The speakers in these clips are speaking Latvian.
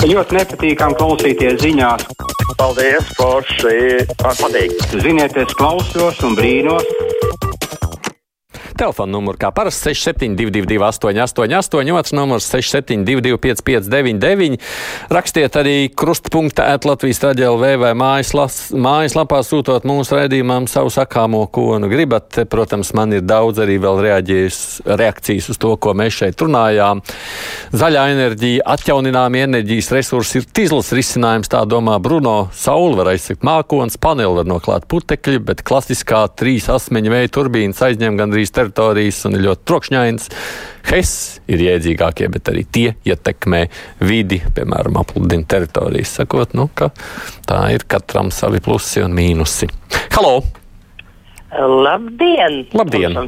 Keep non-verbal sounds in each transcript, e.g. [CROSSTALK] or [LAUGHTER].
Ļoti nepatīkami klausīties ziņās. Paldies, Forši! Patīk! Ziniet, es klausos un brīnos. Telefona numurs kā parasti 6722, 888, otrs numurs 6722, 559, rakstiet arī krustpunkta Latvijas raidījumā vai mājas, mājaslapā sūtot mūsu raidījumam savu sakāmo, ko nu gribat. Protams, man ir daudz arī vēl reakcijas uz to, ko mēs šeit runājām. Zaļā enerģija, atjaunināmie enerģijas resursi ir tīzls risinājums, tā domā Bruno. Saula var aizsakt mākonis, paneli var noklāt putekļi, bet klasiskā trīs asmeņu vēja turbīnas aizņem gandrīz teritoriju teritorijas un ir ļoti trokšņains. HES ir iedzīgākie, bet arī tie ietekmē vidi, piemēram, apludina teritorijas. Sakot, nu, ka tā ir katram savi plusi un mīnusi. Halo! Labdien! Labdien!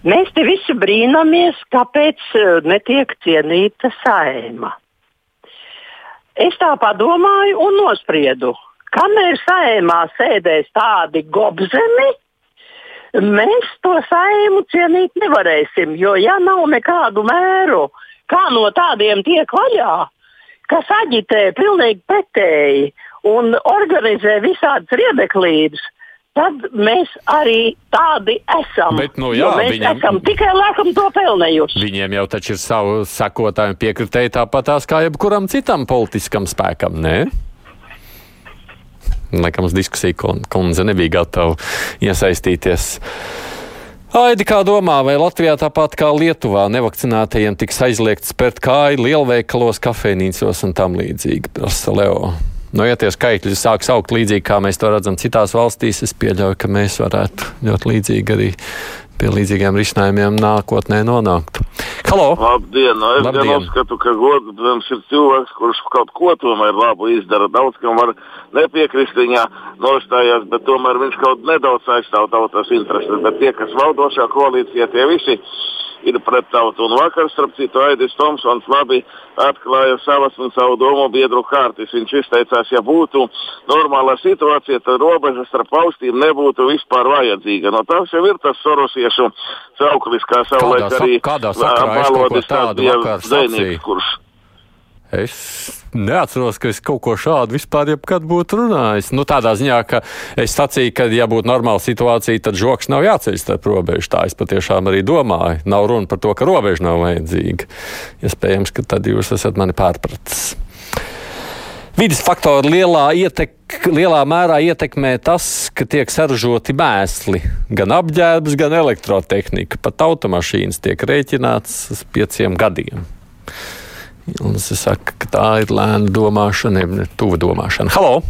Mēs te visi brīnamies, kāpēc eh, netiek cienīta saima. Es tā padomāju un nospriedu, kamēr saimā sēdēs tādi gobzemi, mēs to saimu cienīt nevarēsim. Jo, ja nav nekādu mēru, kā no tādiem tiek vaļā, kas aģitē pilnīgi pretēji un organizē visādas riebeklības, tad mēs arī tādi esam. Bet, nu, jā, mēs viņam, esam tikai laikam to pelnējuši. Viņiem jau taču ir savu sekotāju un piekritēju tāpat tās kā jebkuram citam politiskam spēkam, ne? Laikam uz diskusiju kundze nebija gatava iesaistīties. Aidi, kā domā, vai Latvijā tāpat kā Lietuvā nevakcinētajiem tiks aizliegts spērt kāju lielveikalos, kafejnīcos un tam līdzīgi, prasa Leo. Nu, ja tie skaitļi sāks augt līdzīgi, kā mēs to redzam citās valstīs, es pieļauju, ka mēs varētu ļoti līdzīgi arī pie līdzīgiem risinājumiem nākotnē nonākt. Halo! Labdien! Nu, es Labdien. gan uzskatu, ka godams ir cilvēks, kurš kaut ko tomēr labu izdara. Daudz kam var nepiekrist viņa nostājās, bet tomēr viņš kaut nedaudz aizstāv tautas intereses. Bet tie, kas valdošā koalīcijā, tie visi ir pret tautu. Un vakar, starp citu, Aidis Tomsons labi atklāja savas un savu domu biedru kārtas. Viņš izteicās, ja būtu normāla situācija, tad robeža starp valstīm nebūtu vispār vajadzīga. No tas jau ir tas sorosiešu sauklis, kā savulaik arī tādu vakar dzēnieks, sacīju? kurš Es neatceros, ka es kaut ko šādu vispār jebkad būtu runājis. Nu, tādā ziņā, ka es sacīju, ka, ja būtu normāla situācija, tad žoks nav jāceļ starp robežu. Tā es patiešām arī domāju. Nav runa par to, ka robeža nav vajadzīga. Iespējams, ka tad jūs esat mani pārpratis. Vides faktori lielā, ietek, lielā mērā ietekmē tas, ka tiek saražoti mēsli, gan apģērbs, gan elektrotehnika. Pat automašīnas tiek rēķināts uz pieciem gadiem. Es saku, ka tā ir lēna domāšana, ne tuva domāšana. Halo!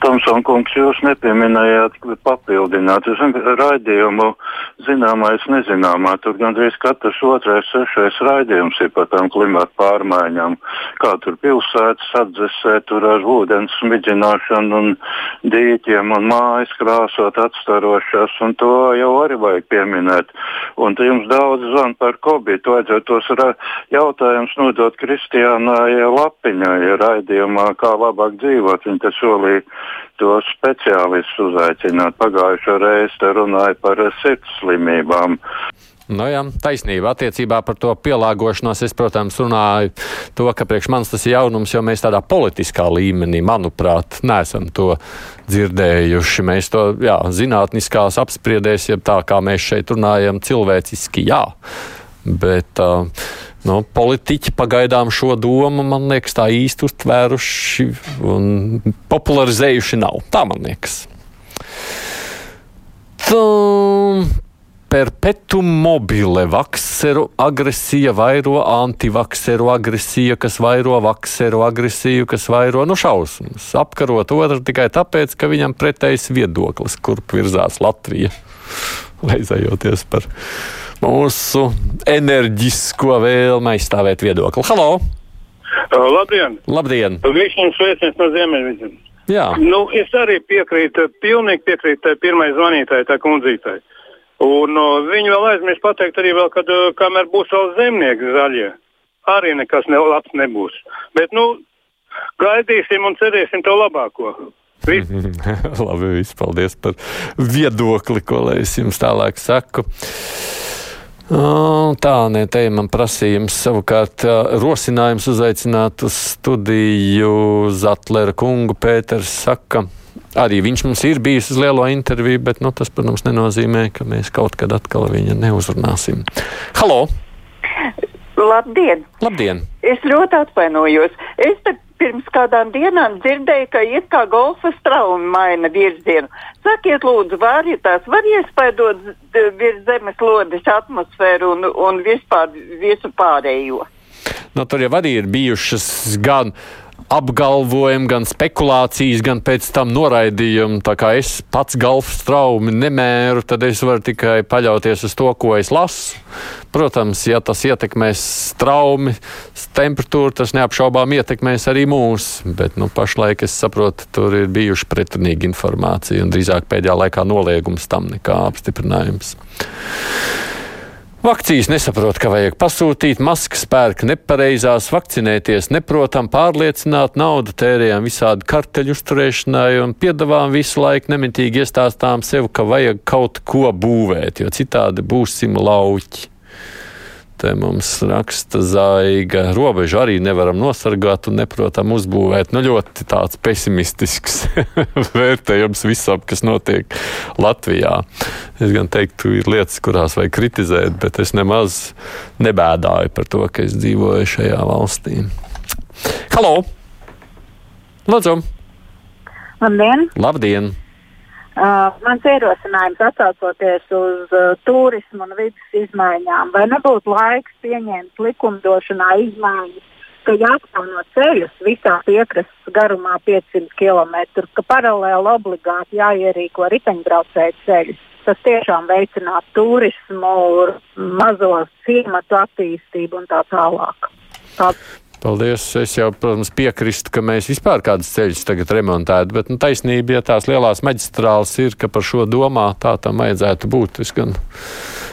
Tomson kungs, jūs nepieminējāt, papildināt. Es raidījumu zināmais nezināmā. Tur gandrīz katrs otrais, sešais raidījums ir par tām klimatu pārmaiņām. Kā tur pilsētas atdzesē, tur ar ūdens smidzināšanu un dīķiem un mājas krāsot atstarošās, un to jau arī vajag pieminēt. Un te jums daudz zvan par kobitu, vajadzētu tos jautājums nodot Kristiānai Lapiņai raidījumā, kā labāk dzīvot. Viņa te solīja tos speciālistus uzaicināt. Pagājušo reizi runāja par sirds slimībām. Nu, jā, taisnība attiecībā par to pielāgošanos. Es, protams, runāju to, ka priekš manis tas ir jaunums, jo mēs tādā politiskā līmenī, manuprāt, neesam to dzirdējuši. Mēs to jā, zinātniskās apspriedēs, ja tā kā mēs šeit runājam, cilvēciski jā. Bet uh, nu, politiķi pagaidām šo domu, man liekas, tā īsti uztvēruši un popularizējuši nav. Tā man liekas. Tā, Perpetuum mobile, vakseru agresija vairo antivakseru agresiju, kas vairo vakseru agresiju, kas vairo nu šausmas. Apkarot otru tikai tāpēc, ka viņam pretējs viedoklis, kurp virzās Latvija, leizējoties par mūsu enerģisko vēlmi aizstāvēt viedokli. Halo! Uh, labdien! Labdien! Visiem sveiciens no Ziemeļvidzemes. Jā, Nu, es arī piekrītu, pilnīgi piekrītu tai pirmai zvanītāji, tā kundzītai. Un uh, viņi vēl aizmirst pateikt arī vēl, kad uh, kamēr būs vēl zemnieki zaļie, arī nekas ne, labs nebūs. Bet, nu, gaidīsim un cerēsim to labāko. [LAUGHS] Labi, viss paldies par viedokli, ko lai es jums tālāk saku. O, Tā, nē, te man prasījums savukārt rosinājums uzaicināt uz studiju Zatlera kungu Pēters saka. Arī viņš mums ir bijis uz lielo interviju, bet nu, tas, protams, nenozīmē, ka mēs kaut kad atkal viņu neuzrunāsim. Halo! Labdien! Labdien! Es ļoti atvainojos. Es te pirms kādām dienām dzirdēju, ka it kā golfa straumi maina virzienu. Sakiet, lūdzu, var, ja tās var iespaidot virs zemes lodes atmosfēru un, un vispār visu pārējo. Nu, tur jau arī ir bijušas gan apgalvojumi, gan spekulācijas, gan pēc tam noraidījumi. Tā kā es pats golfa straumi nemēru, tad es varu tikai paļauties uz to, ko es lasu. Protams, ja tas ietekmēs straumi, temperatūru, tas neapšaubām ietekmēs arī mūs. Bet nu, pašlaik es saprotu, tur ir bijuši pretrunīgi informācija un drīzāk pēdējā laikā noliegums tam nekā apstiprinājums. Vakcijas nesaprot, ka vajag pasūtīt, maskas pērk nepareizās, vakcinēties neprotam, pārliecināt, naudu tērējam visādi karteļu uzturēšanai un piedāvām visu laiku nemitīgi iestāstām sev, ka vajag kaut ko būvēt, jo citādi būsim lauķi. Te mums raksta zaiga. Robežu arī nevaram nosargāt un neprotam uzbūvēt. Nu, ļoti tāds pesimistisks [LAUGHS] vērtējums visam, kas notiek Latvijā. Es gan teiktu, ir lietas, kurās vajag kritizēt, bet es nemaz nebēdāju par to, ka es dzīvoju šajā valstī. Halo! Lūdzu! Labdien! Labdien! Uh, mans ierosinājums atsaucoties uz uh, turismu un vidas izmaiņām, vai nebūtu laiks pieņemt likumdošanā izmaiņas, ka jāatjauno ceļus visā piekrastes garumā 500 km, ka paralēli obligāti jāierīko riteņbraucēju ceļus. Tas tiešām veicinātu turismu, mazo ciematu attīstību un tā tālāk. Tā Paldies. Es jau, protams, piekrītu, ka mēs vispār kādus ceļus tagad remontētu, bet nu, taisnība, ja tās lielās maģistrāles ir, ka par šo domā, tā tam vajadzētu būt. Es gan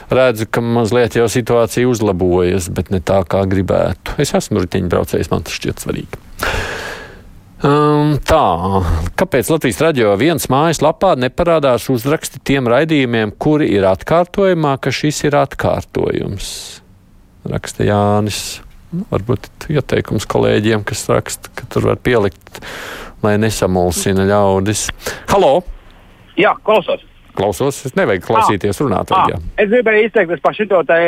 redzu, ka mazliet jau situācija uzlabojas, bet ne tā, kā gribētu. Es esmu riteņbraucējs, man tas šķiet svarīgi. Um, tā, kāpēc Latvijas radio viens mājaslapā neparādās uzraksti tiem raidījumiem, kuri ir atkārtojumā, ka šis ir atkārtojums? Raksta Jānis. Nu, varbūt ieteikums kolēģiem, kas raksta, ka tur var pielikt, lai nesamulsina ļaudis. Halo! Jā, klausos. Klausos, es nevajag klausīties runātājā. Ah, es gribēju izteikties par šo te,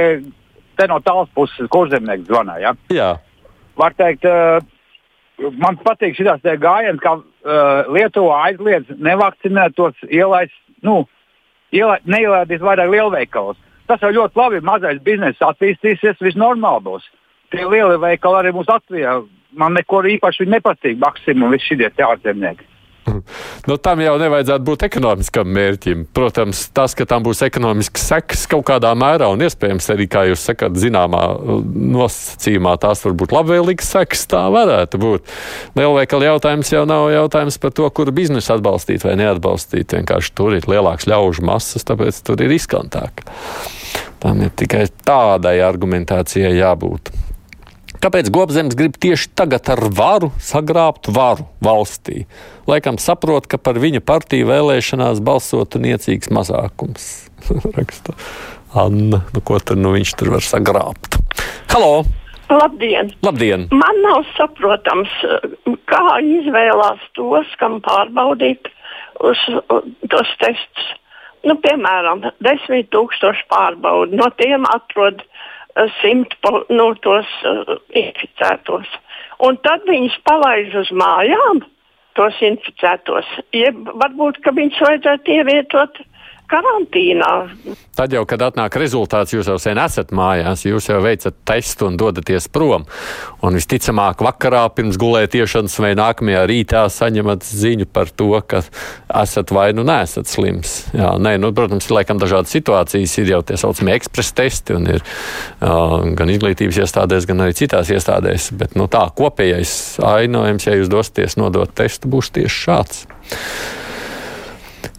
te no tālas puses, kur zemnieks zvanīja. Ja? Jā. Var teikt, uh, man patīk šis gājiens, ka uh, Lietuva aizliedz nevakcinētos ielaist, nu, iela, neielaidīs vairāk lielveikalos. Tas jau ļoti labi, mazais bizness attīstīsies, viss normāli būs. Tie lielie veikali arī mūs Latvijā. Man neko īpaši nepatīk, Maksim un visi šie ārzemnieki. Nu, tam jau nevajadzētu būt ekonomiskam mērķim. Protams, tas, ka tam būs ekonomisks seks kaut kādā mērā, un iespējams arī, kā jūs sakat, zināmā nosacījumā tās var būt labvēlīgs seks, tā varētu būt. Lielveikala jautājums jau nav jautājums par to, kuru biznesu atbalstīt vai neatbalstīt. Vienkārši tur ir lielāks ļaužu masas, tāpēc tur ir riskantāk. Tam ir tikai tādai argumentācijai jābūt. Kāpēc Gobzems grib tieši tagad ar varu sagrābt varu valstī? Laikam saprot, ka par viņa partiju vēlēšanās balsotu niecīgs mazākums. [LAUGHS] Raksta Anna, nu ko tad nu viņš tur var sagrābt? Halo! Labdien! Labdien! Man nav saprotams, kā izvēlās tos, kam pārbaudīt uz, tos testus. Nu, piemēram, desmit tūkstoši pārbaudu, no tiem atrod simt nu, tos uh, inficētos. Un tad viņus palaiž uz mājām, tos inficētos. Jeb varbūt, ka viņus vajadzētu ievietot karantīnā. Tad jau, kad atnāk rezultāts, jūs jau sen esat mājās, jūs jau veicat testu un dodaties prom. Un visticamāk, vakarā pirms gulētiešanas vai nākamajā rītā saņemat ziņu par to, ka esat vai nu nesat slims. Jā, nē, nu, protams, ir laikam dažādas situācijas, ir jau tie saucamie ekspresa testi un ir uh, gan izglītības iestādēs, gan arī citās iestādēs. Bet nu, tā kopējais ainojums, ja jūs dosieties nodot testu, būs tieši šāds.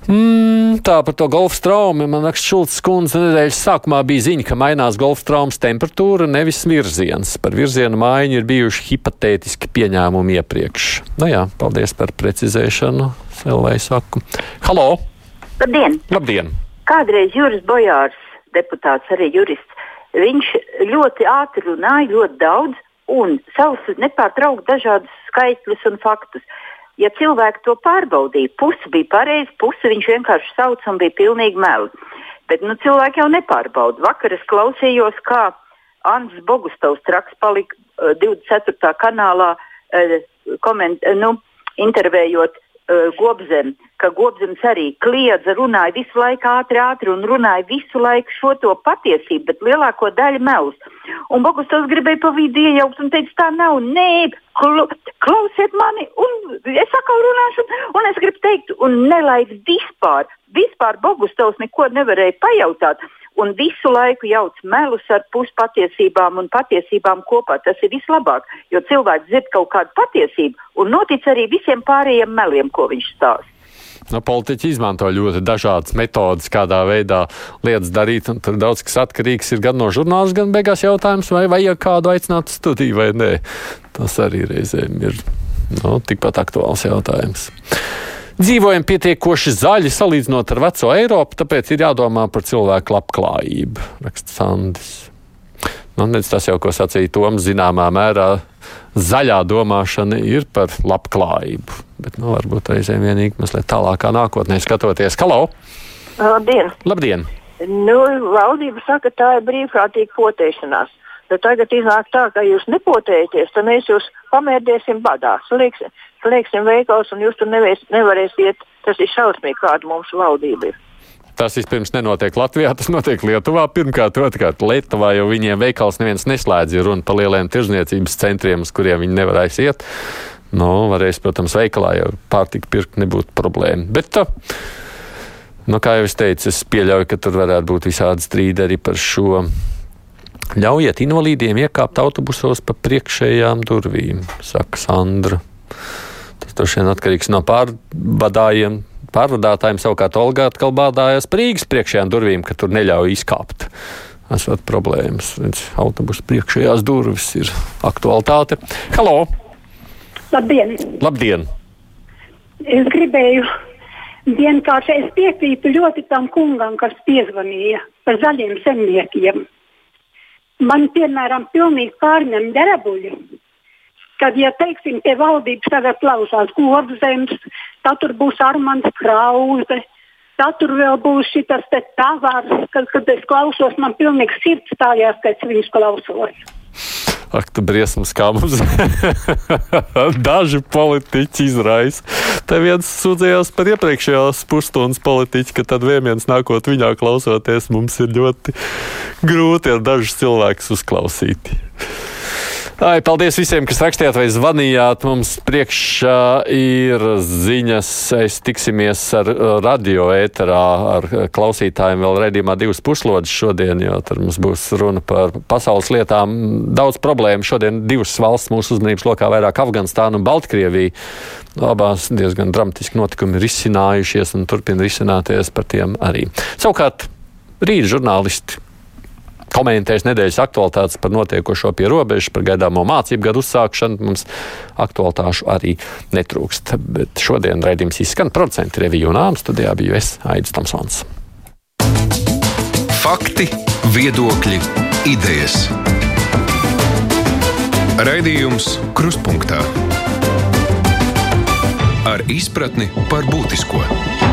Mm, tā par to golfa traumu. Man liekas, Šulcs kundze nedēļas sākumā bija ziņa, ka mainās golfa traumas temperatūra, nevis virziens. Par virzienu maiņu ir bijuši hipotētiski pieņēmumi iepriekš. Nu jā, paldies par precizēšanu, Selvai saku. Halo! Labdien! Labdien! Kādreiz Juris Bojārs, deputāts, arī jurists, Viņš ļoti ātri runāja, ļoti daudz un savus nepārtraukti dažādus skaitļus un faktus. Ja cilvēki to pārbaudīja, pusi bija pareizi, pusi viņš vienkārši sauc un bija pilnīgi meli. Bet nu, cilvēki jau nepārbauda. Vakar es klausījos, kā Anns Bogustovs traks palika uh, 24. kanālā uh, koment, nu, intervējot Gobzem, ka Gobzems arī kliedza, runāja visu laiku ātri, ātri un runāja visu laiku šo to patiesību, bet lielāko daļu melus. Un Bogustovs gribēja pa vidu iejaukt un teica, tā nav, nē, kl klausiet mani, un es atkal runāšu, un es gribu teikt, un nelaid vispār, vispār Bogustovs neko nevarēja pajautāt un visu laiku jauc melus ar puspatiesībām un patiesībām kopā. Tas ir vislabāk, jo cilvēks dzird kaut kādu patiesību un notic arī visiem pārējiem meliem, ko viņš stāsta. Nu, politiķi izmanto ļoti dažādas metodas, kādā veidā lietas darīt. Tur daudz kas atkarīgs ir gan no žurnāla, gan beigās jautājums, vai vajag kādu aicināt studiju vai nē. Tas arī reizēm ir nu, tikpat aktuāls jautājums. Dzīvojam pietiekoši zaļi salīdzinot ar veco Eiropu, tāpēc ir jādomā par cilvēku labklājību, raksta Sandis. Nu, tas jau, ko sacīja Toms, zināmā mērā zaļā domāšana ir par labklājību. Bet nu, varbūt reizēm vienīgi mazliet tālākā nākotnē skatoties. Halo! Labdien! Labdien. Nu, valdība saka, tā ir brīvprātīga potēšanās. Bet tagad iznāk tā, ka jūs nepotēties, tad mēs jūs pamērdēsim badā. Slieksim, slieksim veikals un jūs tur nevēs, nevarēsiet. Tas ir šausmīgi, kāda mums valdība ir. Tas vispirms nenotiek Latvijā, tas notiek Lietuvā. Pirmkārt, otrkārt, Lietuvā jau viņiem veikals neviens neslēdz, ir runa par lieliem tirzniecības centriem, uz kuriem viņi nevarēs iet. Nu, varēs, protams, veikalā jau pārtika pirkt nebūtu problēma. Bet, nu, kā jau es teicu, es pieļauju, ka tur varētu būt visādi strīdi arī par šo. Ļaujiet invalīdiem iekāpt autobusos pa priekšējām durvīm, saka Sandra. Tas droši vien atkarīgs no pārvadājiem, Pārvadātājiem savukārt Olga atkal bādājas Rīgas priekšējām durvīm, ka tur neļauj izkāpt. Esat problēmas. Autobusu priekšējās durvis ir aktualitāte. Halo! Labdien! Labdien! Es gribēju vienkārši, es piekrītu ļoti tam kungam, kas piezvanīja par zaļiem zemniekiem. Man, piemēram, pilnīgi pārņem derabuļi kad, ja teiksim, pie valdības tagad klausās Gorzems, tad tur būs Armands Krause, tad tur vēl būs šis tavārs, kad, kad es klausos, man pilnīgi sirds stājās, kad es viņus klausos. Ak, tu briesmas, kā mums [LAUGHS] daži politiķi izraisa. Te viens sūdzējās par iepriekšējās pusstundas politiķi, ka tad vienviens nākot viņā klausoties, mums ir ļoti grūti ar dažus cilvēkus uzklausīt. Ai, paldies visiem, kas rakstījāt vai zvanījāt. Mums priekšā ir ziņas. Es tiksimies ar radio ēterā ar klausītājiem vēl redzījumā divas puslodes šodien, jo tur mums būs runa par pasaules lietām. Daudz problēmu šodien divas valsts mūsu uzmanības lokā vairāk Afganistāna un Baltkrievija. Abās diezgan dramatiski notikumi ir izcinājušies un turpina risināties par tiem arī. Savukārt rīt žurnālisti komentēs nedēļas aktualitātes par notiekošo pie robežas, par gaidāmo mācību gadu uzsākšanu. Mums aktualitāšu arī netrūkst. Bet šodien raidījums izskan procentu reviju un āmu studijā biju es, Aidis Tomsons. Fakti, viedokļi, idejas. Raidījums Kruspunktā ar izpratni par būtisko.